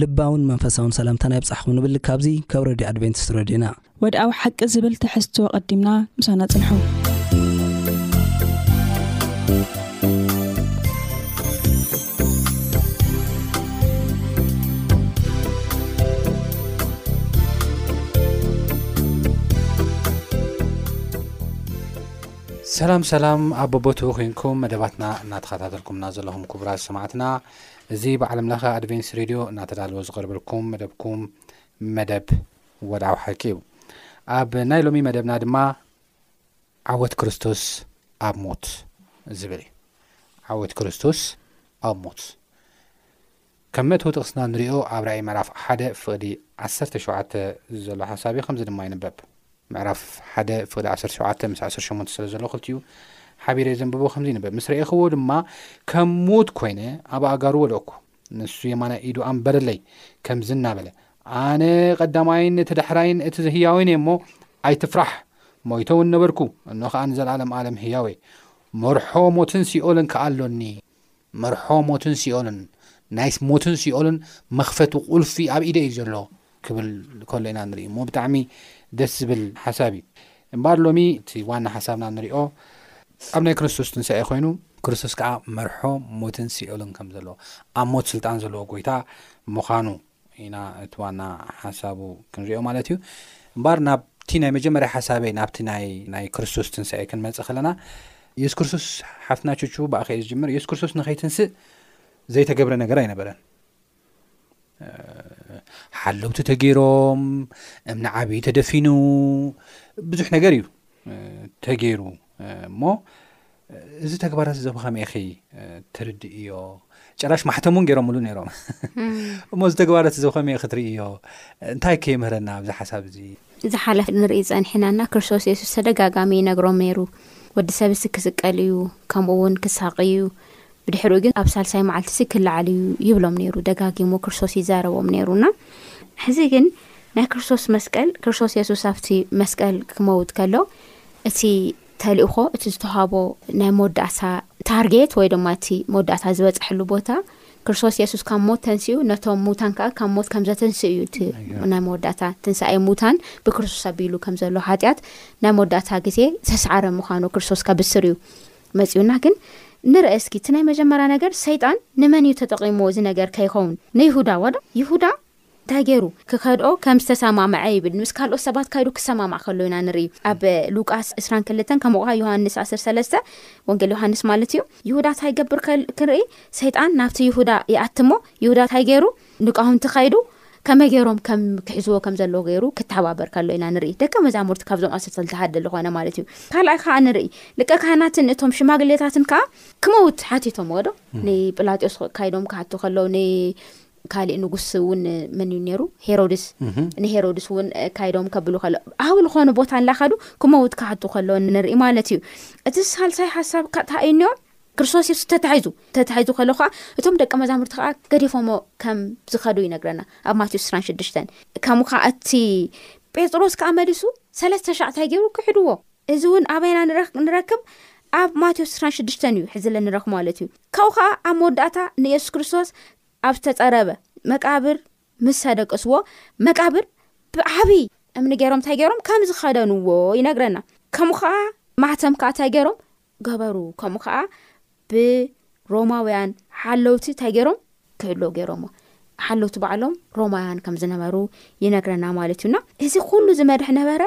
ልባውን መንፈሳውን ሰላምታና ይብጻሕኹም ንብል ካብዚ ካብ ረድዮ ኣድቨንቲስት ረድዮና። ወድኣዊ ሓቂ ዝብል ትሕዝቶ ኣቐዲምና ምሳና ጽንሑ። ሰላም ሰላም ኣቦቦትኡ ኮንኩም መደባትና እናተኸታተልኩምና ዘለኹም ክቡራት ሰማዕትና እዚ ብዓለምለኸ ኣድቬንስ ሬድዮ እናተዳለወ ዝቐርበልኩም መደብኩም መደብ ወድዓዊ ሓቂ እዩ ኣብ ናይ ሎሚ መደብና ድማ ዓወት ክርስቶስ ኣብ ሞት ዝብል እዩ ዓወት ክርስቶስ ኣብ ሞት ከም መእትዊ ጥቕስና ንሪኦ ኣብ ራእይ መራፍ ሓደ ፍቕዲ 17 ዘሎ ሓሳብ እዩ ከምዚ ድማ ይንበብ ምዕራፍ ሓደ ፍቅዲ ዓሰርተ ሸውዓተ ምስ ዓሰርተ ሸሞንተ ስለ ዘሎ ክልቲኡ ሓቢረ ዘንብቦ ከምዚ ይንበብ ምስ ረኤኽዎ ድማ ከም ሙት ኮይነ ኣብ ኣእጋሩ ወደቕኩ ንሱ የማናይ ኢዱ ኣንበረለይ ከምዚ እናበለ ኣነ ቀዳማይን እቲ ዳሕራይን እቲ ዝህያወይን እየ እሞ ኣይትፍራሕ ሞይተ እውን ነበርኩ እኖ ከዓ ንዘለኣለም ኣለም ህያወ መርሖ ሞትን ሲኦልን ከዓ ኣሎኒ መርሖ ሞትን ሲኦልን ናይ ሞትን ሲኦልን መኽፈቲ ቁልፊ ኣብ ኢደይ እዩ ዘሎ ክብል ከሎ ኢና ንርኢ እሞ ብጣዕሚ ደስ ዝብል ሓሳብ እዩ እምበኣር ሎሚ እቲ ዋና ሓሳብና ንሪኦ ኣብ ናይ ክርስቶስ ትንሳኤ ኮይኑ ክርስቶስ ከዓ መርሖ ሞትን ሲኦልን ከም ዘሎ ኣብ ሞት ስልጣን ዘለዎ ጎይታ ምዃኑ ኢና እቲ ዋና ሓሳቡ ክንሪኦ ማለት እዩ እምበር ናብ እቲ ናይ መጀመርያ ሓሳበይ ናብቲ ናይ ክርስቶስ ትንስኤ ክንመፅእ ከለና የሱስ ክርስቶስ ሓፍትና ቹቹ ብኣኸየ ዝጅምር የሱስ ክርስቶስ ንኸይትንስእ ዘይተገብረ ነገር ኣይነበረን ሓለውቲ ተገይሮም እምኒ ዓብዪ ተደፊኑ ብዙሕ ነገር እዩ ተገይሩ እሞ እዚ ተግባራት እዚ ብኸመይ ኢኺ ትርድእዮ ጨራሽ ማሕተም እውን ገይሮምሉ ነይሮም እሞ እዚ ተግባራት እዚ ብኸመይ ክትርእዮ እንታይ ከይምህረና ኣብዚ ሓሳብ እዚ ዝሓለፍ ንርኢ ፀንሕናና ክርስቶስ የሱስ ተደጋጋሚ ይነግሮም ነይሩ ወዲ ሰብ ሲ ክስቀል እዩ ከምኡ እውን ክሳቂ እዩ ብድሕሪኡ ግን ኣብ ሳልሳይ መዓልቲ ሲ ክለዓል እዩ ይብሎም ነይሩ ደጋጊሙ ክርስቶስ ይዛረቦም ነይሩና ሕዚ ግን ናይ ክርስቶስ መስቀል ክርስቶስ የሱስ ኣብቲ መስቀል ክመውት ከሎ እቲ ተልእኾ እቲ ዝተዋህቦ ናይ መወዳእታ ታርጌት ወይ ድማ እቲ መወዳእታ ዝበጽሐሉ ቦታ ክርስቶስ የሱስ ካብ ሞት ተንሲኡ ነቶም ምውታን ከኣ ካብ ሞት ከም ዘተንስኡ እዩ እቲ ናይ መወዳእታ ትንሳኤ ምውታን ብክርስቶስ ኣቢሉ ከም ዘሎ ሓጢኣት ናይ መወዳእታ ግዜ ዝተሰዓረ ምዃኑ ክርስቶስ ከብስር እዩ መጺኡና ግን ንርአ እስኪ እቲ ናይ መጀመርያ ነገር ሰይጣን ንመን እዩ ተጠቒምዎ እዚ ነገር ከይኸውን ንይሁዳ ዋዶ ይሁዳ እንታይ ገይሩ ክከድኦ ከም ዝተሰማምዐ ይብል። ምስ ካልኦት ሰባት ካይዱ ክሰማማዕ ከሎ ኢና ንርኢ። ኣብ ሉቃስ ዕስራን ክልተን ከምኡ ከኣ ዮሃንስ ዓሰርተ ሰለስተ ወንጌል ዮሃንስ ማለት እዩ። ይሁዳ እንታይ ይገብር ከል- ክንርኢ ሰይጣን ናብቲ ይሁዳ ይኣቲ እሞ ይሁዳ እንታይ ገይሩ ንቃውንቲ ከይዱ ከመይ ገይሮም ከም ክሕዝዎ ከም ዘለዎ ገይሩ ክተሓባበር ከሎ ኢና ንርኢ። ደቀ መዛሙርቲ ካብዞም ዓሰርተ ክልተ ሓደ ዝኾነ ማለት እዩ። ካልኣይ ከኣ ንርኢ ልቀ ካህናትን እቶም ሽማግሌታትን ከኣ ክመውት ሓቲቶምዎ ዶ ንጲላጦስ ካይዶም ክሓቱ ከለዉ ን ካሊእ ንጉስ እውን መን እዩ ነይሩ ሄሮድስ ንሄሮድስ እውን ካይዶም ከብሉ ከሎ ኣብ ዝኾኑ ቦታ እናኸዱ ክመውት ካሕቱ ከሎ ንርኢ ማለት እዩ እቲ ሳልሳይ ሓሳብ ካታ እዩ እኒኦ ክርስቶስ የሱስ ተታሒዙ ተታሒዙ ከሎ ከዓ እቶም ደቂ መዛምርቲ ከዓ ገዲፎሞ ከም ዝኸዱ ይነግረና ኣብ ማቴዎስ ስራን ሽዱሽተን ከምኡ ከዓ እቲ ጴጥሮስ ከዓ መሊሱ ሰለስተ ሻዕ እንታይ ገይሩ ክሕድዎ እዚ እውን ኣበይና ንረክብ ኣብ ማቴዎስ ስራን ሽዱሽተን እዩ ሕዚ ለንረክ ማለት እዩ ካብኡ ከዓ ኣብ መወዳእታ ንየሱስ ክርስቶስ ኣብ ዝተጸረበ መቃብር ምሰ ደቀስዎ መቃብር ብዓቢ እምኒ ገሮም እንታይ ገሮም ከም ዝኸደንዎ ይነግረና ከምኡ ከኣ ማህተም ከኣ እንታይ ገሮም ገበሩ ከምኡ ከኣ ብሮማውያን ሓለውቲ እንታይ ገሮም ክህሎ ገሮሞ ሓለውቲ ባዕሎም ሮማውያን ከም ዝነበሩ ይነግረና ማለት እዩና እዚ ኩሉ ዝመድሕ ነበረ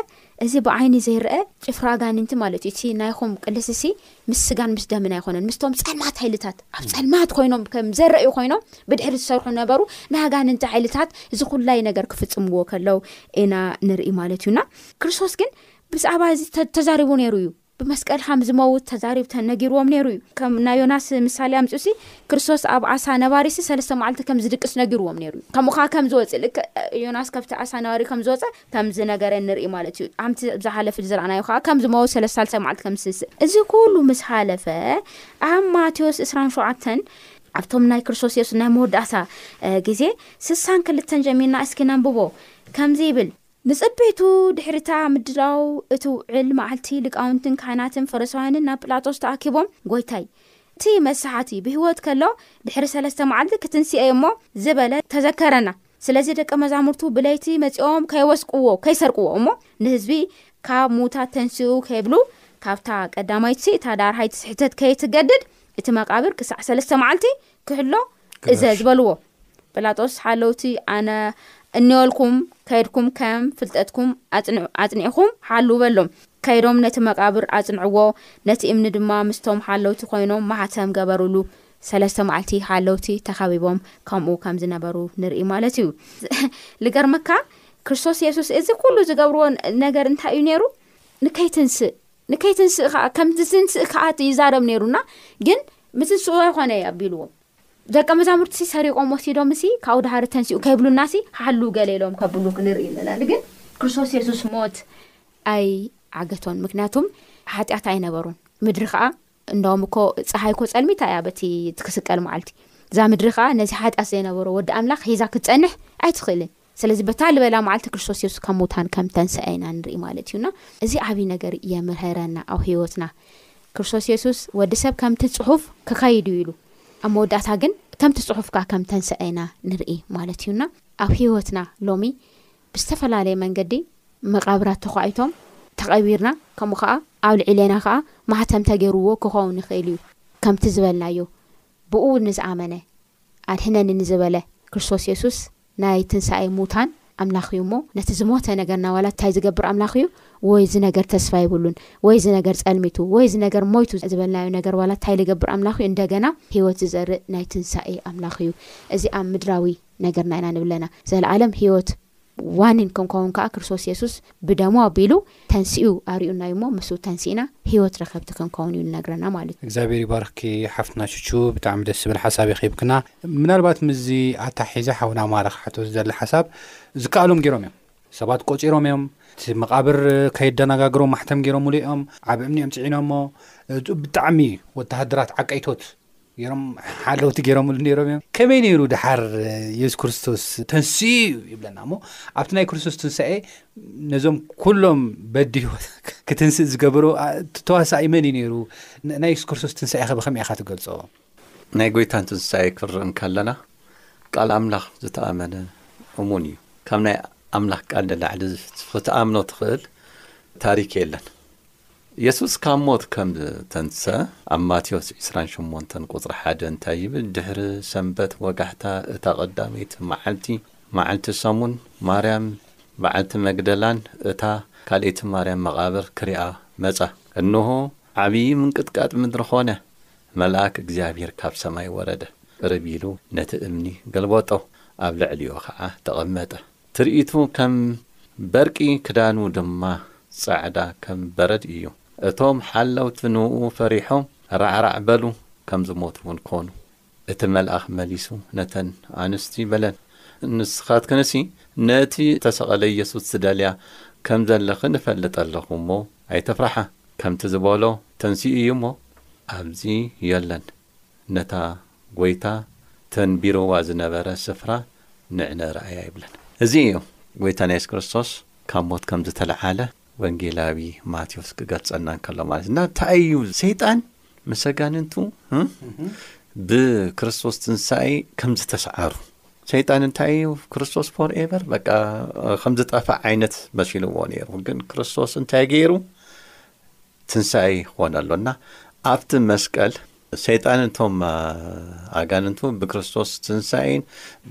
እዚ ብዓይኒ ዘይረኣ ጭፍራ ኣጋንንቲ ማለት እዩ። እቲ ናይኹም ቅልስሲ ምስ ስጋን ምስ ደምን ኣይኮነን፣ ምስቶም ጸልማት ሓይልታት ኣብ ጸልማት ኮይኖም ከም ዘረእዩ ኮይኖም ብድሕሪ ዝሰርሑ ነበሩ ናይ ኣጋንንቲ ሓይልታት እዚ ኩላይ ነገር ክፍጽምዎ ከለው ኢና ንርኢ ማለት እዩና ክርስቶስ ግን ብዛዕባ እዚ ተዛሪቡ ነይሩ እዩ። ብመስቀል ሃም ዝመውት ተዛሪብተን ነጊርዎም ነይሩ እዩ። ከም ናይ ዮናስ ምሳሌ ኣምጺኡሲ ክርስቶስ ኣብ ዓሳ ነባሪሲ ሰለስተ መዓልቲ ከም ዝድቅስ ነጊርዎም ነይሩ እዩ። ከምኡ ከኣ ከም ዝወጽእ ልክዕ ዮናስ ካብቲ ዓሳ ነባሪ ከም ዝወጸ ከም ዝነገረ ንርኢ ማለት እዩ። ኣምቲ ኣብ ዝሓለፈ ዝረኣናዮ ከኣ ከም ዝመውት ሰለስተ ሳልሳይ መዓልቲ ከም ዝትንስእ። እዚ ኩሉ ምስ ሓለፈ ኣብ ማቴዎስ ዕስራን ሸውዓተን ኣብቶም ናይ ክርስቶስ የሱስ ናይ መወዳእታ ግዜ ስሳን ክልተን ጀሚርና እስኪ ነንብቦ ከምዚ ይብል። ንጽበይቱ ድሕሪ'ታ ምድላው እትውዕል መዓልቲ፣ ሊቃውንትን ካህናትን ፈሪሳውያንን ናብ ጲላጦስ ተኣኪቦም፣ ጐይታይ፣ እቲ መሳሓቲ ብህይወት ከሎ፣ ድሕሪ ሰለስተ መዓልቲ ክትንስኤ እዩ'ሞ፣ ዝበለ ተዘከረና። ስለዚ ደቀ መዛሙርቱ ብለይቲ መጺኦም ከይወስቅዎ፣ ከይሰርቅዎ፣ እሞ ንህዝቢ ካብ ምዉታት ተንሲኡ ከይብሉ፣ ካብ'ታ ቀዳማይትሲ እታ ዳርሃይቲ ስሕተት ከይትገድድ፣ እቲ መቓብር ክሳዕ ሰለስተ መዓልቲ ክሕሎ እዘ ዝበልዎ ጲላጦስ ሓለውቲ ኣነ እኒወልኩም ከይድኩም ከም ፍልጠትኩም ኣጽኒዕኹም ሓሉ በሎም ከይዶም ነቲ መቃብር ኣጽንዕዎ ነቲ እምኒ ድማ ምስቶም ሓለውቲ ኮይኖም ማሕተም ገበሩሉ ሰለስተ መዓልቲ ሓለውቲ ተኸቢቦም ከምኡ ከም ዝነበሩ ንርኢ ማለት እዩ ልገርመካ ክርስቶስ የሱስ እዚ ኩሉ ዝገብርዎ ነገር እንታይ እዩ ነይሩ ንከይትንስእ ንከይትንስእ ከኣ ከም ትስንስእ ከኣ ይዛረብ ነይሩ እና ግን ምትንስኡ ኣይኮነ ኣቢልዎም ደቀ መዛሙርቲ ሰሪቆም ወሲዶም ሲ ካብኡ ድሃር ተንስኡ ከይብሉና ሲ ሓሉ ገለ ኢሎም ከብሉ ክንርኢ ኣለና ግን ክርስቶስ የሱስ ሞት ኣይዓገቶን ምክንያቱም ሓጢኣት ኣይነበሩን ምድሪ ከዓ እንደውም እኮ ጸሓይ እኮ ጸልሚታ እያ በቲ ትክስቀል መዓልቲ እዛ ምድሪ ከኣ ነዚ ሓጢኣት ዘይነበሮ ወዲ ኣምላኽ ሒዛ ክትጸንሕ ኣይትኽእልን ስለዚ በታ ልበላ መዓልቲ ክርስቶስ የሱስ ካብ ሙታን ከም ተንሰአ ኢና ንርኢ ማለት እዩና እዚ ዓብዪ ነገር የምህረና ኣብ ህይወትና ክርስቶስ የሱስ ወዲ ሰብ ከምቲ ጽሑፍ ክኸይድ እዩ ኢሉ ኣብ መወዳእታ ግን ከምቲ ጽሑፍ ከኣ ከም ተንሰአ ኢና ንርኢ ማለት እዩና ኣብ ህይወትና ሎሚ ብዝተፈላለየ መንገዲ መቓብራት ተዃዒቶም ተቐቢርና ከምኡ ከኣ ኣብልዒሌና ከኣ ማሕተም ተገይሩዎ ክኸውን ይኽእል እዩ ከምቲ ዝበልናዮ ብእኡ ንዝኣመነ ኣድሕነኒ ንዝበለ ክርስቶስ የሱስ ናይ ትንሳኤ ሙታን ኣምላኽ እዩ እሞ ነቲ ዝሞተ ነገርና ዋላ እንታይ ዝገብር ኣምላኽ እዩ ወይ እዚ ነገር ተስፋ የብሉን ወይ እዚ ነገር ጸልሚቱ ወይ እዚ ነገር ሞይቱ ዝበልናዮ ነገር ዋላ እንታይ ልገብር ኣምላኽ እዩ እንደገና ህይወት ዝዘርእ ናይ ትንሳኤ ኣምላኽ እዩ እዚ ኣብ ምድራዊ ነገርና ኢና ንብለና ዘልኣለም ህይወት ዋኒን ክንከውን ከኣ ክርስቶስ የሱስ ብደሙ ኣቢሉ ተንሲኡ ኣርዩና እዩ እሞ ምስኡ ተንሲእና ህይወት ረከብቲ ክንከውን እዩ ንነግረና ማለት እዩ። እግዚኣብሔር ይባርኽኪ ሓፍትና ቹቹ ብጣዕሚ ደስ ዝብል ሓሳብ ኢኺ ሂብክና ምናልባት ምስዚ ኣተሓሒዘ ሓውና ኣማረ ክሓቶ ዝደሊ ሓሳብ ዝከኣሎም ጌሮም እዮም ሰባት ቆጺሮም እዮም እቲ መቓብር ከየደናጋግሮም ማሕተም ጌሮምሉ እዮም ዓብ እምኒ እዮም ጽዒኖሞ ብጣዕሚ ወተሃደራት ዓቀይቶት ገሮም ሓለውቲ ገይሮምሉ ነሮም እዮም ከመይ ነይሩ ድሓር የሱስ ክርስቶስ ተንስኡ እዩ ይብለና እሞ ኣብቲ ናይ ክርስቶስ ትንሳኤ ነዞም ኩሎም በዲ ሂወት ክትንስእ ዝገበሩ ተዋሳኢ መን እዩ ነይሩ ናይ የሱስ ክርስቶስ ትንሳኤ ከ ብከመይ ኢካ ትገልፆ ናይ ጎይታን ትንሳኤ ክርኢ እንከለና ቃል ኣምላኽ ዝተኣመነ እሙን እዩ ካብ ናይ ኣምላኽ ቃል ንላዕሊ ክትኣምኖ ትኽእል ታሪክ የለን የሱስ ካብ ሞት ከም ዝተንስኣ ኣብ ማቴዎስ ዕስራን ሸሞንተን ቁጽሪ ሓደ እንታይ ይብል? ድሕሪ ሰንበት ወጋሕታ እታ ቀዳመይቲ መዓልቲ፣ መዓልቲ ሰሙን፣ ማርያም በዓልቲ መግደላን እታ ካልኣይቲ ማርያም መቓብር ክርእያ መጻ። እንሆ፣ ዓብዪ ምንቅጥቃጥ ምድሪ ዀነ፣ መልኣክ እግዚኣብሄር ካብ ሰማይ ወረደ፣ ቅርብ ኢሉ ነቲ እምኒ ገልበጦ፣ ኣብ ልዕሊኡ ኸኣ ተቐመጠ። ትርኢቱ ከም በርቂ ክዳኑ ድማ ጻዕዳ ከም በረድ እዩ። እቶም ሓለውቲ ንእኡ ፈሪሖም ራዕራዕ በሉ ከም ዝሞቱ ውን ኮኑ። እቲ መልኣኽ መሊሱ ነተን ኣንስቲ በለን ንስኻትክንሲ ነቲ እተሰቐለ የሱስ ትደልያ ከም ዘለኽን እፈልጥ ኣለኹ እሞ ኣይትፍራሓ። ከምቲ ዝበሎ ተንሲኡ እዩ እሞ ኣብዚ የለን። ነታ ጐይታ ተንቢርዋ ዝነበረ ስፍራ ንዕነ ርኣያ ይብለን። እዚ እዩ ጐይታና የሱስ ክርስቶስ ካብ ሞት ከም ዝተልዓለ ወንጌላዊ ማቴዎስ ክገልጸልና እንከሎ ማለት እዩ። እና እንታይ እዩ ሰይጣን ምስ ኣጋንንቱ ብክርስቶስ ትንሳኤ ከም ዝተሰዓሩ ሰይጣን እንታይ እዩ ክርስቶስ ፎር ኤቨር በቃ ከም ዝጠፍእ ዓይነት መሲልዎ ነይሩ። ግን ክርስቶስ እንታይ ገይሩ ትንሳኤ ክኾን ኣሎ እና ኣብቲ መስቀል ሰይጣንን እቶም ኣጋንንቱ ብክርስቶስ ትንሳኤን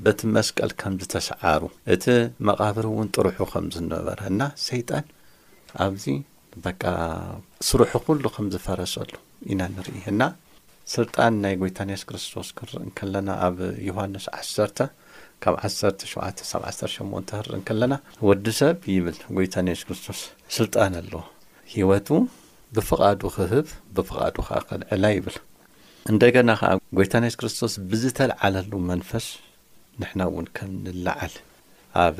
በቲ መስቀል ከም ዝተሰዓሩ እቲ መቓብር እውን ጥርሑ ከም ዝነበረ እና ሰይጣን ኣብዚ በቃ ስርሑ ኩሉ ከም ዝፈረሰሉ ኢና ንርኢ እና ስልጣን ናይ ጎይታና የሱስ ክርስቶስ ክንርኢ እንከለና ኣብ ዮሃንስ ዓሰርተ ካብ ዓሰርተ ሸውዓተ ክሳብ ዓሰርተ ሸሞንተ ክንርኢ እንከለና፣ ወዲ ሰብ ይብል ጎይታና የሱስ ክርስቶስ ስልጣን ኣለዎ ህይወቱ ብፍቓዱ ክህብ ብፍቓዱ ከኣ ከልዕላ ይብል። እንደገና ከኣ ጎይታና የሱስ ክርስቶስ ብዝተልዓለሉ መንፈስ ንሕና እውን ከም ንለዓል ኣብ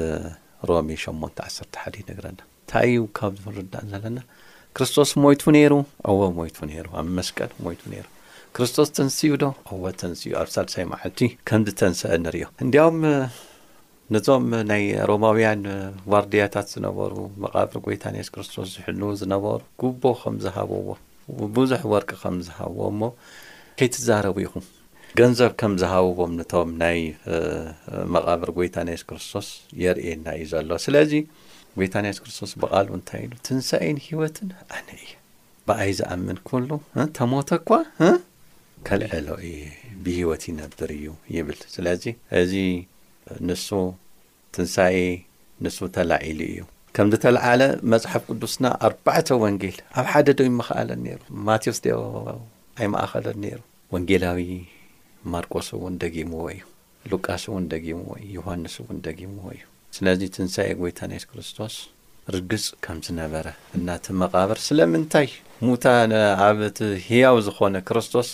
ሮሜ ሸሞንተ ዓሰርተ ሓደ ይነግረና። ታይ እዩ ካብዚ ክንርዳእ ዘለና ክርስቶስ ሞይቱ ነይሩ እወ ሞይቱ ነይሩ ኣብ መስቀል ሞይቱ ነይሩ ክርስቶስ ተንስኡ ዶ እወ ተንስኡ ኣብ ሳልሳይ መዓልቲ ከም ዝተንስአ ንሪኦ እንዲያውም ነዞም ናይ ሮማውያን ዋርድያታት ዝነበሩ መቓብር ጎይታን የሱስ ክርስቶስ ዝሕልዉ ዝነበሩ ጉቦ ከም ዝሃበዎ ብዙሕ ወርቂ ከም ዝሃብዎ እሞ ከይትዛረቡ ኢኹም ገንዘብ ከም ዝሃብዎም ነቶም ናይ መቓብር ጎይታ ናይ የሱስ ክርስቶስ የርእየና እዩ ዘሎ ስለዚ ጐይታና የሱስ ክርስቶስ ብቓሉ እንታይ ኢሉ ትንሣኤን ህይወትን ኣነ እየ ብኣይ ዝኣምን ኩሉ ተሞተ እኳ ከልዕሎ እየ ብህይወት ይነብር እዩ ይብል ስለዚ እዚ ንሱ ትንሣኤ ንሱ ተላዒሉ እዩ ከም ዝተለዓለ መጽሓፍ ቅዱስና ኣርባዕተ ወንጌል ኣብ ሓደ ዶ ይመኸኣለን ነይሩ ማቴዎስ ዶ ኣይመኣኸለን ነይሩ ወንጌላዊ ማርቆስ እውን ደጊምዎ እዩ ሉቃስ እውን ደጊምዎ እዩ፣ ዮሃንስ እውን ደጊምዎ እዩ። ስለዚ ትንሳኤ ጐይታና የሱስ ክርስቶስ ርግጽ ከም ዝነበረ እና እቲ መቓብር ስለምንታይ ሙታን ኣብ እቲ ህያው ዝኾነ ክርስቶስ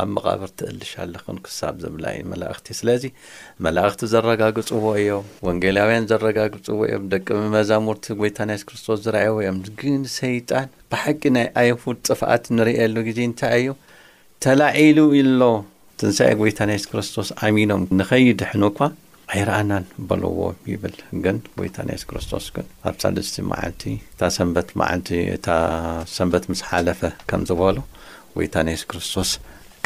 ኣብ መቓብር ትእልሽ ኣለኽን ክሳብ ዝብላ እዩ መላእኽቲ። ስለዚ መላእኽቲ ዘረጋግጽዎ እዮም፣ ወንጌላውያን ዘረጋግጽዎ እዮም፣ ደቂ መዛሙርቲ ጐይታና የሱስ ክርስቶስ ዝረኣይዎ እዮም። ግን ሰይጣን ብሓቂ ናይ ኣይሁድ ጥፍኣት ንርእየሉ ግዜ እንታይ እዩ? ተላዒሉ ኢሎ ትንሳኤ ጎይታና የሱስ ክርስቶስ ኣሚኖም ንኸይድሕኑ እኳ ኣይረኣናን በልዎ ይብል ግን ጎይታና የሱስ ክርስቶስ ግን ኣብ ሳልስቲ መዓልቲ እታ ሰንበት መዓልቲ እታ ሰንበት ምስ ሓለፈ ከም ዝበሎ ጎይታና የሱስ ክርስቶስ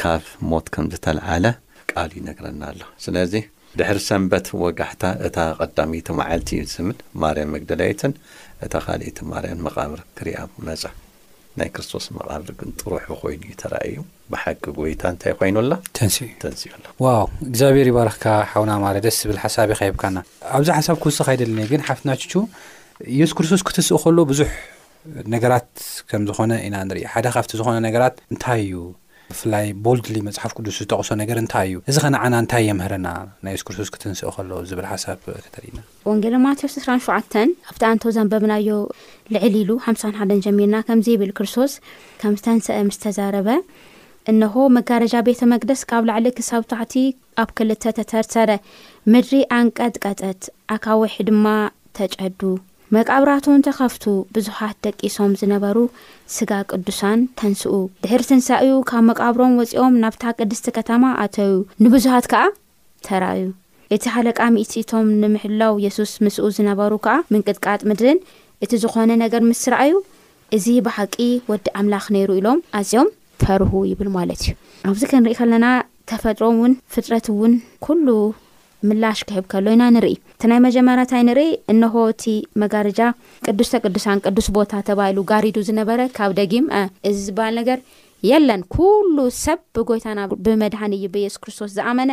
ካብ ሞት ከም ዝተልዓለ ቃሉ ይነግረና ኣሎ ስለዚ ድሕሪ ሰንበት ወጋሕታ እታ ቀዳመይቲ መዓልቲ እዩ ዝብል ማርያም መግደላዊትን እታ ካልኣይቲ ማርያም መቓብር ክሪኣ መጻ ናይ ክርስቶስ መቓብር ግን ጥሩሑ ኮይኑ እዩ ተራእዩ ብሓቂ ጎይታ እንታይ ኮይኑ ኣላ ተንስኡ ተንስኡ ኣላ ዋው እግዚኣብሔር ይባርኽካ ሓውና ማረ ደስ ዝብል ሓሳብ ኢኻ ሂብካና ኣብዚ ሓሳብ ክውስኽ ኣይደልን ግን ሓፍትና ቹቹ ኢየሱስ ክርስቶስ ክትስእ ከሎ ብዙሕ ነገራት ከም ዝኾነ ኢና ንርኢ ሓደ ካብቲ ዝኾነ ነገራት እንታይ እዩ ብፍላይ ቦልድሊ መፅሓፍ ቅዱስ ዝጠቕሶ ነገር እንታይ እዩ እዚ ኸነዓና እንታይ የምህረና ናይ የሱስ ክርስቶስ ክትንስእ ከሎ ዝብል ሓሳብ ከተርእና ወንጌለ ማቴዎስ ዕስራን ሸውዓተን ኣብቲ ኣንቶ ዘንበብናዮ ልዕል ኢሉ ሓምሳን ሓደን ጀሚርና ከምዚ ይብል ክርስቶስ ከም ዝተንሰኣ ምስ ተዛረበ እንሆ መጋረጃ ቤተ መቅደስ ካብ ላዕሊ ክሳብ ታሕቲ ኣብ ክልተ ተተርተረ ምድሪ ኣንቀጥቀጠት ኣካውሕ ድማ ተጨዱ መቃብራቱን ተኸፍቱ ብዙሓት ደቂሶም ዝነበሩ ስጋ ቅዱሳን ተንስኡ ድሕሪ ትንሳኤኡ ካብ መቃብሮም ወጺኦም ናብታ ቅድስቲ ከተማ ኣተዩ ንብዙሃት ከኣ ተራእዩ። እቲ ሓለቃ ሚእቲ እቶም ንምሕላው የሱስ ምስኡ ዝነበሩ ከኣ ምንቅጥቃጥ ምድርን እቲ ዝኾነ ነገር ምስ ረኣዩ እዚ ብሓቂ ወዲ ኣምላኽ ነይሩ ኢሎም ኣዝዮም። ፈርሁ ይብል ማለት እዩ። ኣብዚ ክንርኢ ከለና ተፈጥሮ እውን ፍጥረት እውን ኩሉ ምላሽ ክህብ ከሎ ኢና ንርኢ። እቲ ናይ መጀመርያ ታይ ንርኢ እንሆ እቲ መጋርጃ ቅዱስተ ቅዱሳን ቅዱስ ቦታ ተባሂሉ ጋሪዱ ዝነበረ ካብ ደጊም እዚ ዝበሃል ነገር የለን ኩሉ ሰብ ብጎይታና ብመድኃኒ እዩ በየሱስ ክርስቶስ ዝኣመነ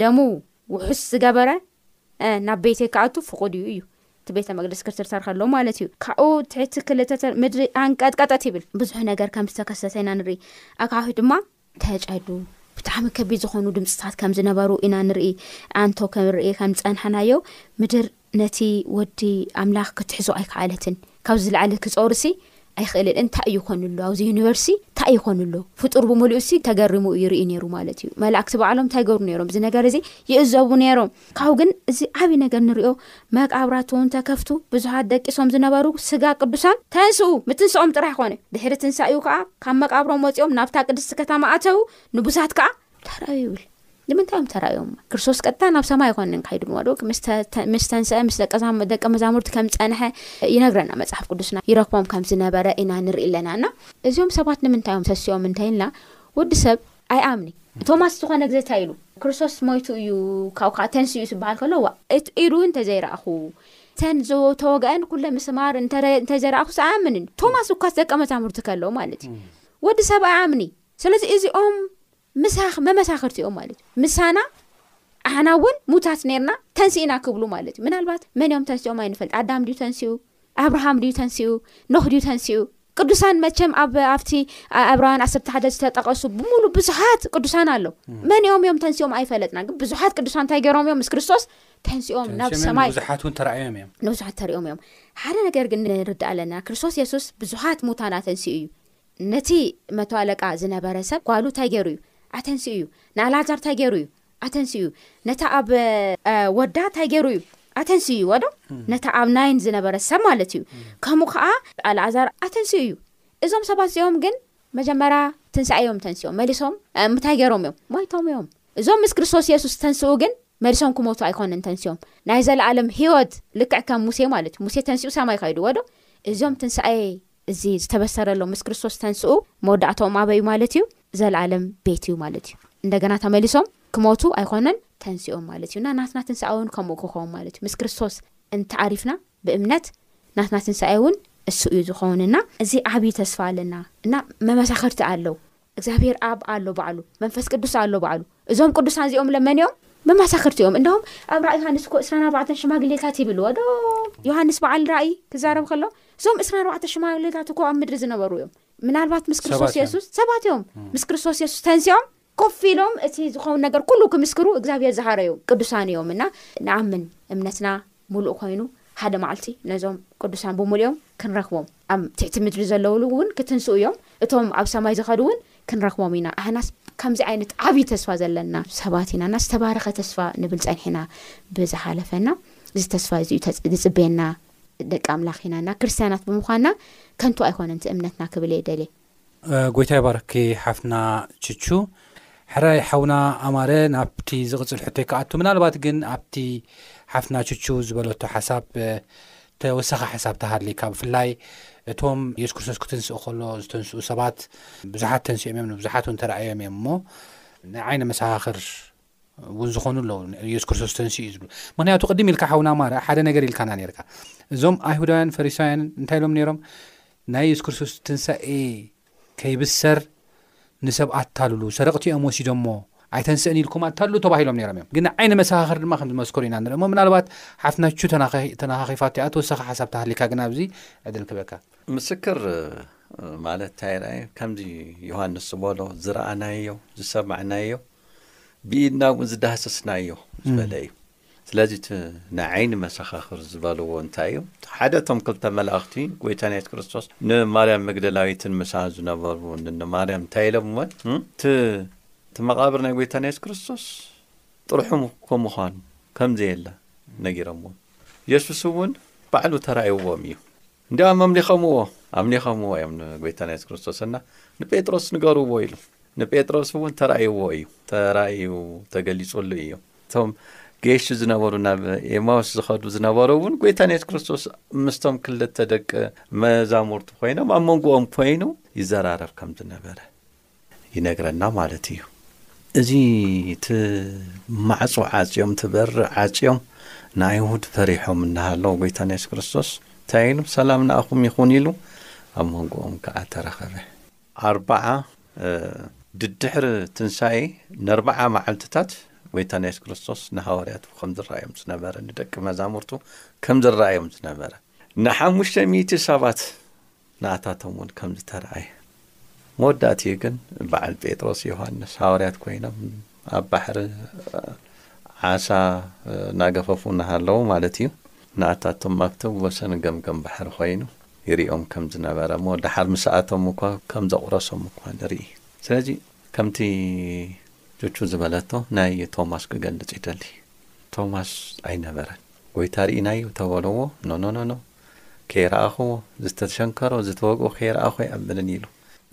ደሙ ውሑስ ዝገበረ እ ናብ ቤተይ ክኣቱ ፍቁድ እዩ እዩ እቲ ቤተ መቅደስ ክርትርተር ከሎ ማለት እዩ ካብኡ ትሕቲ ክልተ ምድሪ ኣንቀጥቀጠት ይብል ብዙሕ ነገር ከም ዝተከሰተ ኢና ንርኢ ኣካውሕ ድማ ተጨዱ ብጣዕሚ ከቢድ ዝኾኑ ድምፅታት ከም ዝነበሩ ኢና ንርኢ ኣንቶ ክንርኢ ከም ዝፀናሕናዮ ምድር ነቲ ወዲ ኣምላኽ ክትሕዞ ኣይከኣለትን ካብ ዝለዓለ ክጾርሲ ኣይክእልን እንታይ እዩ ኮን ኣሎ ኣብዚ ዩኒቨርሲ ታይ ይኮን ኣሎ ፍጡር ብምሉኡ ሲ ተገሪሙ እዩ ይርኢ ነይሩ ማለት እዩ መላእክቲ ባዕሎም እንታይ ገሩ ነይሮም እዚ ነገር እዚ ይእዘቡ ነይሮም ካብኡ ግን እዚ ዓብይ ነገር ንሪኦ መቃብራት እውን ተከፍቱ ብዙሓት ደቂሶም ዝነበሩ ስጋ ቅዱሳን ተንስኡ ምትንስኦም ጥራሕ ኮነ ድሕሪ ትንሳኤኡ ከዓ ካብ መቃብሮም ወፂኦም ናብታ ቅድስቲ ከተማ ኣተው ንቡሳት ከዓ ተራእዩ ይብል ንምንታይ እዮም ተራእዮም ክርስቶስ ቀጥታ ናብ ሰማይ ይኮንን ካይዱ ምዋዶ ምስ ተንስአ ምስ ደቂ መዛሙርቲ ከም ዝፀንሐ ይነግረና መፅሓፍ ቅዱስና ይረክቦም ከም ዝነበረ ኢና ንርኢ ኣለና እና እዚኦም ሰባት ንምንታይ እዮም ተሲኦም እንተይልና ወዲ ሰብ ኣይኣምኒ ቶማስ ዝኾነ ግዜ እንታይ ኢሉ ክርስቶስ ሞይቱ እዩ ካብኡ ከዓ ተንስኡ እዩ ዝበሃል ከሎ ዋ ኢዱ እንተዘይረኣኹ ተን ዝተወግአን ኩለ ምስማር እንተዘይረኣኹ ዝኣምንን ቶማስ እኳስ ደቂ መዛሙርቲ ከለዉ ማለት እዩ ወዲ ሰብ ኣይኣምኒ ስለዚ እዚኦም ምሳኽ መመሳኽርቲ እዮም ማለት እዩ ምሳና ኣሕና እውን ሙታት ነርና ተንስእና ክብሉ ማለት እዩ ምናልባት መን እዮም ተንስኦም ኣይንፈልጥ ኣዳም ድዩ ተንስኡ ኣብርሃም ድዩ ተንስኡ ኖክ ድዩ ተንስኡ ቅዱሳን መቸም ኣብ ኣብቲ ኣብራውያን ዓሰርተ ሓደ ዝተጠቐሱ ብምሉ ብዙሓት ቅዱሳን ኣለው መን ኦም እዮም ተንስኦም ኣይፈለጥና ግን ብዙሓት ቅዱሳን እንታይ ገሮም እዮም ምስ ክርስቶስ ተንስኦም ናብ ሰማይ ብዙሓት ውን ተራእዮም እዮም ንብዙሓት ተሪኦም እዮም ሓደ ነገር ግን ንርዳእ ኣለና ክርስቶስ የሱስ ብዙሓት ሙታና ተንስኡ እዩ ነቲ መቶ ኣለቃ ዝነበረ ሰብ ጓሉ ታይ ገሩ እዩ ኣተንሲኡ እዩ ንኣላዛር ታይ ገሩ እዩ ኣተንሲኡ እዩ ነታ ኣብ ወዳ ታይ ገሩ እዩ ኣተንሲኡ እዩ ወዶ ነታ ኣብ ናይን ዝነበረ ሰብ ማለት እዩ ከምኡ ከዓ ኣላዛር ኣተንሲኡ እዩ እዞም ሰባት እዚኦም ግን መጀመርያ ትንሳኤ እዮም ተንስኦም መሊሶም ምታይ ገሮም እዮም ሞይቶም እዮም እዞም ምስ ክርስቶስ የሱስ ተንስኡ ግን መሊሶም ክሞቱ ኣይኮነን ተንስኦም ናይ ዘለኣለም ሂወት ልክዕ ከም ሙሴ ማለት እዩ ሙሴ ተንስኡ ሰማይ ካይዱ ወዶ እዚኦም ትንሳኤ እዚ ዝተበሰረሎም ምስ ክርስቶስ ዝተንስኡ መወዳእትኦም ኣበይ እዩ ማለት እዩ? ዘለኣለም ቤት እዩ ማለት እዩ። እንደገና ተመሊሶም ክሞቱ ኣይኮነን ተንሲኦም ማለት እዩ እና ናትና ትንሳኤ እውን ከምኡ ክኸውን ማለት እዩ። ምስ ክርስቶስ እንተዓሪፍና ብእምነት ናትና ትንሳኤ እውን እሱ እዩ ዝኸውን እና እዚ ዓብዪ ተስፋ ኣለና እና መመሳኸርቲ ኣለው። እግዚኣብሔር ኣብ ኣሎ ባዕሉ መንፈስ ቅዱስ ኣሎ ባዕሉ እዞም ቅዱሳን እዚኦምለ መን እዮም መማሳክርቲ እዮም እንደውም ኣብ ራእይ ዮሃንስ እኮ እስራን ኣርባዕተን ሽማግሌታት ይብልዎ ዶ ዮሃንስ በዓል ራእይ ክዛረብ ከሎ እዞም እስራን ኣርባዕተ ሽማግሌታት እኮ ኣብ ምድሪ ዝነበሩ እዮም ምናልባት ምስ ክርስቶስ ሰባት እዮም። የሱስ ሰባት እዮም ምስ ክርስቶስ የሱስ ተንሲኦም ኮፍ ኢሎም እቲ ዝኸውን ነገር ኩሉ ክምስክሩ እግዚኣብሔር ዝሃረዮም ቅዱሳን እዮም እና ንኣምን እምነትና ምሉእ ኮይኑ ሓደ መዓልቲ ነዞም ቅዱሳን ብምልኦም ክንረክቦም ኣብ ትሕቲ ምድሪ ዘለውሉ ውን ክትንስኡ እዮም እቶም ኣብ ሰማይ ዝከዱ ውን ክንረክቦም ኢና ኣህናስ ከምዚ ዓይነት ዓብይ ተስፋ ዘለና ሰባት ኢና እና ዝተባረከ ተስፋ ንብል ፀኒሕና ብዝሓለፈ እና እዚ ተስፋ እዚ እዩ ዝፅበየና ደቂ ኣምላክ ኢና እና ክርስትያናት ብምኳንና ከንቱ ኣይኮነን እቲ እምነትና ክብል እየ ደልየ። ጎይታ ይባርክኪ ሓፍትና ቹቹ። ሕራይ ሓውና ኣማረ ናብቲ ዝቕጽል ሕቶይ ክኣቱ ምናልባት ግን ኣብቲ ሓፍትና ቹቹ ዝበለቶ ሓሳብ ተወሳኺ ሓሳብ ተሃልካ ብፍላይ እቶም የሱስ ክርስቶስ ክትንስእ ከሎ ዝተንስኡ ሰባት ብዙሓት ተንስኦም እዮም ንብዙሓት እውን ተረኣዮም እዮም እሞ ንዓይ ንመሰኻኽር ውን ዝኾኑ ኣለዉ ኢየሱስ ክርስቶስ ተንስኡ እዩ ዝብሉ ምክንያቱ ቅድም ኢልካ ሓውና ማረ ሓደ ነገር ኢልካና ነርካ እዞም ኣይሁዳውያን ፈሪሳውያንን እንታይ ኢሎም ነይሮም ናይ የሱስ ክርስቶስ ትንሳኤ ከይብሰር ንሰብ ኣታልሉ ሰረቕቲ እዮም ወሲዶሞ ኣይተንስእን ኢልኩም ኣታልሉ ተባሂሎም ነሮም እዮም ግን ዓይነ መሰኻኽር ድማ ከም ዝመስከሩ ኢና ንርእ እሞ ምናልባት ሓፍትናቹ ተናኻኺፋት እኣ ተወሳኺ ሓሳብ ተሃሊካ ግን ኣብዚ ዕድል ክበካ ምስክር ማለት ታይርኣዩ ከምዚ ዮሃንስ ዝበሎ ዝረኣናዮ ዝሰማዕናዮ ብኢድና እውን ዝዳህሰስናዮ ዝበለ እዩ ስለዚ እቲ ናይ ዓይኒ መሰኻኽር ዝበልዎ እንታይ እዩ ሓደ እቶም ክልተ መላእኽቲ ጎይታ ናየት ክርስቶስ ንማርያም መግደላዊትን ምሳን ዝነበሩ ንማርያም እንታይ ኢሎምወን እቲ መቓብር ናይ ጎይታ ናየት ክርስቶስ ጥርሑ ከምዃኑ ከምዘየለ ነጊሮምዎም የሱስ እውን ባዕሉ ተራእይዎም እዩ እንዲያውም ኣምሊኾምዎ ኣምሊኾምዎ እዮም ንጐይታና የሱስ ክርስቶስና ንጴጥሮስ ንገርዎ ኢሉ ንጴጥሮስ እውን ተራእይዎ እዩ ተራእዩ ተገሊጹሉ እዩ እቶም ጌሽ ዝነበሩ ናብ ኤማውስ ዝኸዱ ዝነበሩ እውን ጎይታ ንየሱስ ክርስቶስ ምስቶም ክልተ ደቂ መዛሙርቲ ኮይኖም ኣብ መንጎኦም ኮይኑ ይዘራረብ ከም ዝነበረ ይነግረና ማለት እዩ። እዚ እቲ ማዕጾ ዓጽዮም እቲ በሪ ዓጽዮም ንኣይሁድ ፈሪሖም እናሃለዉ ጎይታና የሱስ ክርስቶስ እንታይ ኢሉ ሰላም ንኣኹም ይኹን ኢሉ ኣብ መንጎኦም ከዓ ተረኸበ። ኣርብዓ ድድሕሪ ትንሣኤ ነርብዓ መዓልትታት ጎይታና የሱስ ክርስቶስ ንሃዋርያቱ ከም ዝረኣዮም ዝነበረ ንደቂ መዛሙርቱ ከም ዝረኣዮም ዝነበረ ንሓሙሽተ ሚእቲ ሰባት ንኣታቶም እውን ከም ዝተራእየ። መወዳእትኡ ግን በዓል ጴጥሮስ ዮሃንስ ሃዋርያት ኮይኖም ኣብ ባሕሪ ዓሳ እናገፈፉ እናሃለዉ ማለት እዩ ንኣታቶም ኣብቲ ወሰን ገምገም ባሕሪ ኮይኑ ይርእዮም ከም ዝነበረ እሞ ደሓር ምስኣቶም እኳ ከም ዘቑረሶም እኳ ንርኢ። ስለዚ ከምቲ ቹቹ ዝበለቶ ናይ ቶማስ ክገልጽ ይደሊ። ቶማስ ኣይነበረን። ጐይታ ርኢናዮ ተበለዎ ኖኖኖኖ ከይረኣኹዎ፣ ዝተሸንከሮ፣ ዝተወግኦ ከይረኣኹ ኣይኣምንን ኢሉ።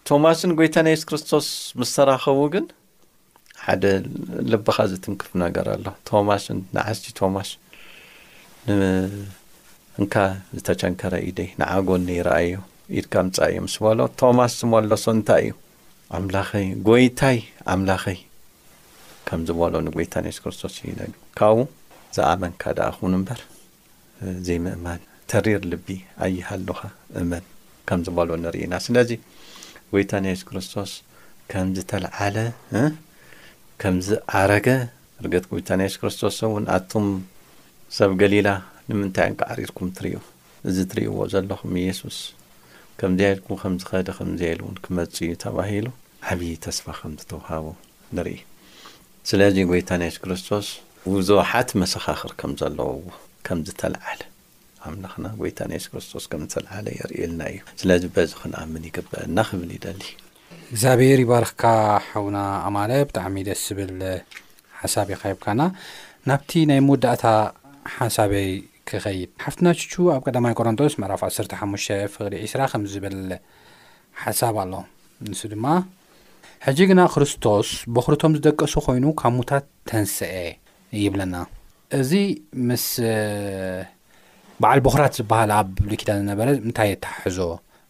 ቶማስን ጐይታና የሱስ ክርስቶስ ምስ ተራኸቡ ግን ሓደ ልብኻ ዝትንክፍ ነገር ኣሎ። ቶማስ ንዓስቲ ቶማስ እንካ ዝተቸንከረ ኢደይ ንዓ ጐነይ ረኣዮ ኢድካ ምጻእዮ ምስ በሎ ቶማስ ዝመለሶ እንታይ እዩ? ኣምላኸይ ጐይታይ ኣምላኸይ ከም ዝበሎ ንጐይታን የሱስ ክርስቶስ እዩ ካብኡ ዝኣመንካ ደኣ ኹን እምበር ዘይምእማን ተሪር ልቢ ኣይሃሉኻ እመን ከም ዝበሎ ንርኢ ኢና ስለዚ ጎይታና የሱስ ክርስቶስ ከም ዝተልዓለ ከም ዝዓረገ እርግጥ ጎይታና የሱስ ክርስቶስ እውን ኣቱም ሰብ ገሊላ ንምንታይ እንቃዕሪርኩም ትርእዩ እዚ ትርእይዎ ዘለኹም ኢየሱስ ከምዚያ ኢልኩ ከም ዝኸደ ከምዚያ ኢሉ እውን ክመጽእ እዩ ተባሂሉ ዓብዪ ተስፋ ከም ዝተውሃቦ ንርኢ። ስለዚ ጎይታና የሱስ ክርስቶስ ብዙሓት መሰኻኽር ከም ዘለውዎ ከም ዝተልዓለ ኣምላኽና ጎይታና የሱስ ክርስቶስ ከም ዝተልዓለ የርእየልና እዩ። ስለዚ በዚ ክንኣምን ይግበእና ክብል ይደሊ። እግዚኣብሄር ይባርኽካ ሓውና ኣማረ ብጣዕሚ ደስ ዝብል ሓሳብ ኢኻ ሂብካና ናብቲ ናይ መወዳእታ ሓሳበይ ክኸይድ ሓፍትና ቹቹ ኣብ ቀዳማይ ቆሮንቶስ ምዕራፍ ዓሰርተ ሓሙሽተ ፍቕዲ ዒስራ ከምዚ ዝብል ሓሳብ ኣሎ ንሱ ድማ ሕጂ ግና ክርስቶስ በዅሪቶም ዝደቀሱ ዀይኑ ካብ ሙታት ተንስኤ ይብለና። እዚ ምስ በዓል በዅራት ዝበሃል ኣብ ብሉይ ኪዳን ዝነበረ እንታይ የተሓሕዞ?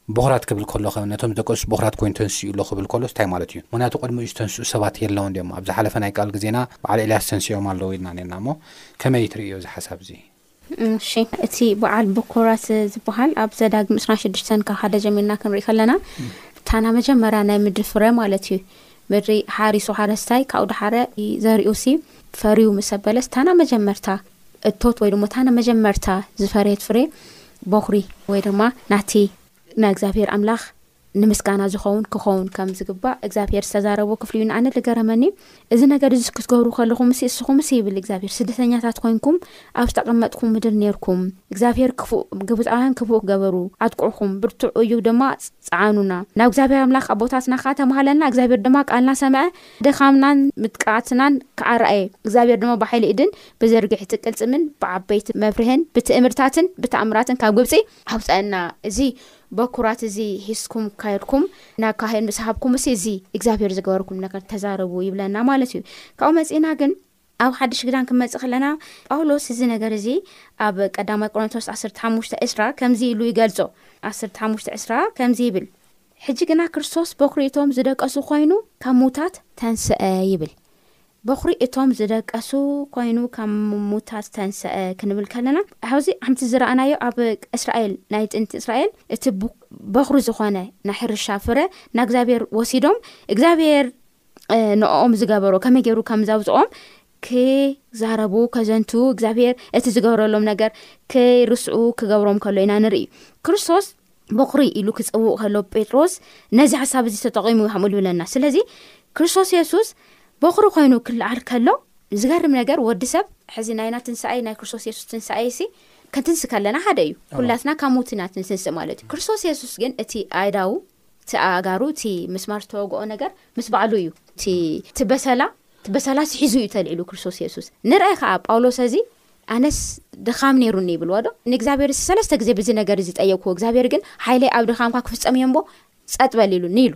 በዅራት ክብል ከሎኸ ነቶም ዝደቀሱስ በዅራት ኰይኑ ተንሲኡ ኣሎ ክብል ከሎስ እንታይ ማለት እዩ? ምኽንያቱ ቅድሚኡ ዝተንስኡ ሰባት የለዉን ድዮም? ኣብ ዝሓለፈ ናይ ቃል ግዜና በዓል ኤልያስ ተንሲኦም ኣለዉ ኢልና ኔርና እሞ ከመይ ትርእዮ እዚ ሓሳብ እዚ? እሺ እቲ በዓል ብኩራት ዝበሃል ኣብ ዘዳግም ዕስራን ሽዱሽተን ካብ ሓደ ጀሚርና ክንርኢ ከለና እታ ናይ መጀመርያ ናይ ምድሪ ፍረ ማለት እዩ ምድሪ ሓሪሱ ሓረስታይ ካብኡ ድሓረ ዘሪኡሲ ፈርዩ ምስ ኣበለስ እታ ናይ መጀመርታ እቶት ወይ ድማ እታ ናይ መጀመርታ ዝፈረየት ፍሬ ቦኽሪ ወይ ድማ ናቲ ናይ እግዚኣብሔር ኣምላኽ ንምስጋና ዝኸውን ክኸውን ከም ዝግባእ እግዚኣብሄር ዝተዛረቦ ክፍሊ እዩ ንኣነ ልገረመኒ እዚ ነገር እዚስ ክትገብሩ ከለኹምሲ እስኹምስ ይብል እግዚኣብሄር ስደተኛታት ኮይንኩም ኣብ ዝተቐመጥኩም ምድር ኔርኩም እግዚኣብሄር ክፉእ ግብፃውያን ክፉእ ክገበሩ ኣጥቁዕኹም ብርቱዕ እዩ ድማ ፀዓኑና ናብ እግዚኣብሄር ኣምላኽ ኣቦታትና ከዓ ተማሃለልና እግዚኣብሄር ድማ ቃልና ሰምዐ ድኻምናን ምጥቃዕትናን ከዓ ረኣየ እግዚኣብሄር ድማ ብሓይሊ እድን ብዘርግሒቲ ቅልፅምን ብዓበይቲ መፍርህን ብትእምርታትን ብተኣምራትን ካብ ግብፂ ኣውጸኣና እዚ በኩራት እዚ ሒዝኩም ካይድኩም ናብ ካህን ምስ ሃብኩምሲ እዚ እግዚኣብሄር ዝገበርኩም ነገር ተዛረቡ ይብለና ማለት እዩ ካብኡ መጺእና ግን ኣብ ሓድሽ ግዳን ክመጽእ ከለና ጳውሎስ እዚ ነገር እዚ ኣብ ቀዳማይ ቆሮንቶስ 15 ዕስራ ከምዚ ኢሉ ይገልጾ 15 ዕስራ ከምዚ ይብል ሕጂ ግና ክርስቶስ በኩሪቶም ዝደቀሱ ኮይኑ ካብ ሙታት ተንስአ ይብል በዅሪ እቶም ዝደቀሱ ኰይኑ ካብ ምዉታት ተንሥአ ክንብል ከለና፣ ኣብዚ ከምቲ ዝረኣናዮ ኣብ እስራኤል ናይ ጥንቲ እስራኤል እቲ በዅሪ ዝዀነ ናይ ሕርሻ ፍረ ናእግዚኣብሔር ወሲዶም እግዚኣብሔር ንኦም ዝገበሮ ከመይ ገይሩ ከም ዘውጽኦም ክዛረቡ ከዘንቱ እግዚኣብሔር እቲ ዝገብረሎም ነገር ክርስዑ ክገብሮም ከሎ ኢና ንርኢ ክርስቶስ በዅሪ ኢሉ ክጽውእ ከሎ ጴጥሮስ ነዚ ሓሳብ እዚ ተጠቒሙ እዩ ከምኡ ዝብለና ስለዚ ክርስቶስ የሱስ በዅሪ ኮይኑ ክልዓል ከሎ ዝገርም ነገር ወዲ ሰብ ሕዚ ናይና ትንሳኤ ናይ ክርስቶስ የሱስ ትንሳኤ ሲ ከትንስ ከለና ሓደ እዩ ኩላትና ካብ ሞት ኢና ትንስንስእ ማለት እዩ ክርስቶስ የሱስ ግን እቲ ኣይዳዉ እቲ ኣጋሩ እቲ ምስማር ዝተወግኦ ነገር ምስ ባዕሉ እዩ እቲ በሰላ እቲ በሰላ ስሒዙ እዩ ተልዒሉ ክርስቶስ የሱስ ንርኣይ ከዓ ጳውሎስ እዚ ኣነስ ድኻም ኔሩኒ ይብልዎዶ ንእግዚኣብሔርሲ ሰለስተ ግዜ ብዚ ነገር እዚ ጠየቅክዎ እግዚኣብሔር ግን ሓይለይ ኣብ ድኻምካ ክፍጸም እዮምቦ ጸጥ በል ኢሉኒ ኢሉ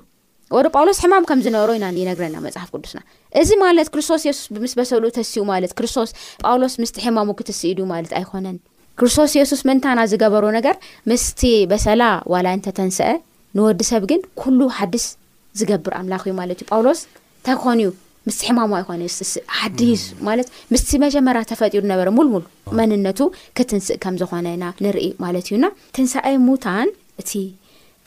ወዶ ጳውሎስ ሕማም ከም ዝነበሮ ኢና ይነግረና መጽሓፍ ቅዱስና እዚ ማለት ክርስቶስ የሱስ ብምስ በሰሉ ተሲኡ ማለት ክርስቶስ ጳውሎስ ምስቲ ሕማሙ ክትስኢ ድዩ ማለት ኣይኮነን ክርስቶስ የሱስ ምንታና ዝገበሮ ነገር ምስቲ በሰላ ዋላ እንተተንስአ ንወዲ ሰብ ግን ኩሉ ሓድስ ዝገብር ኣምላኽ እዩ ማለት እዩ ጳውሎስ እንታይ ክኾኑ እዩ ምስ ሕማሙ ኣይኮነ ሓዲስ ማለት ምስቲ መጀመርያ ተፈጢሩ ነበረ ሙልሙል መንነቱ ክትንስእ ከም ዝኾነ ኢና ንርኢ ማለት እዩና ትንሳኤ ሙታን እቲ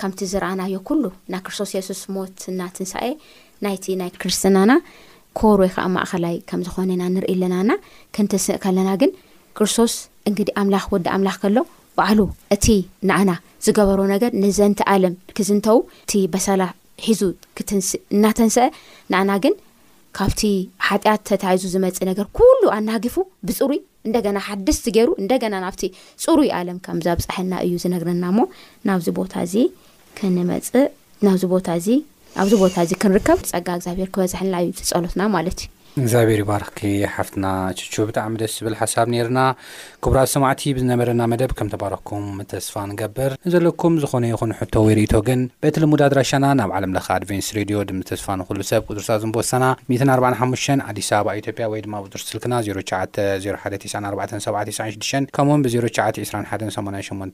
ከምቲ ዝረኣናዮ ኩሉ ናይ ክርስቶስ የሱስ ሞት እና ትንሳኤ ናይቲ ናይ ክርስትናና ኮር ወይ ከዓ ማእኸላይ ከም ዝኾነ ኢና ንርኢ ኣለናና ክንትስእ ከለና ግን ክርስቶስ እንግዲ ኣምላኽ ወዲ ኣምላኽ ከሎ ባዕሉ እቲ ንኣና ዝገበሮ ነገር ንዘንተ ኣለም ክዝንተው እቲ በሰላ ሒዙ ክትንስእ እናተንሰኣ ንኣና ግን ካብቲ ሓጢኣት ተታይዙ ዝመጽእ ነገር ኩሉ ኣናጊፉ ብጽሩይ እንደገና ሓድስቲ ገይሩ እንደገና ናብቲ ጽሩይ ኣለም ከም ዛብጽሐና እዩ ዝነግረና እሞ ናብዚ ቦታ እዚ ክንመጽእ ናብዚ ቦታ እዚ ኣብዚ ቦታ እዚ ክንርከብ ጸጋ እግዚኣብሔር ክበዝሐልና እዩ እቲ ጸሎትና ማለት እዩ። እግዚኣብሔር ይባርኽኪ ሓፍትና ቹቹ ብጣዕሚ ደስ ዝብል ሓሳብ ነይርና ክቡራት ሰማዕቲ ብዝነበረና መደብ ከም ተባረኽኩም ተስፋ ንገብር ንዘለኩም ዝኾነ ይኹን ሕቶ ወይ ርእቶ ግን በቲ ልሙድ ኣድራሻና ናብ ዓለም ለኸ ኣድቬንስ ሬድዮ ድምፂ ተስፋ ንኹሉ ሰብ ቁፅሪ ሳዙን ቦሰና 145 ኣዲስ ኣበባ ኢትዮጵያ ወይ ድማ ብቁፅሪ ስልክና 09 01 94 76 ከምኡውን ብ 09 21 88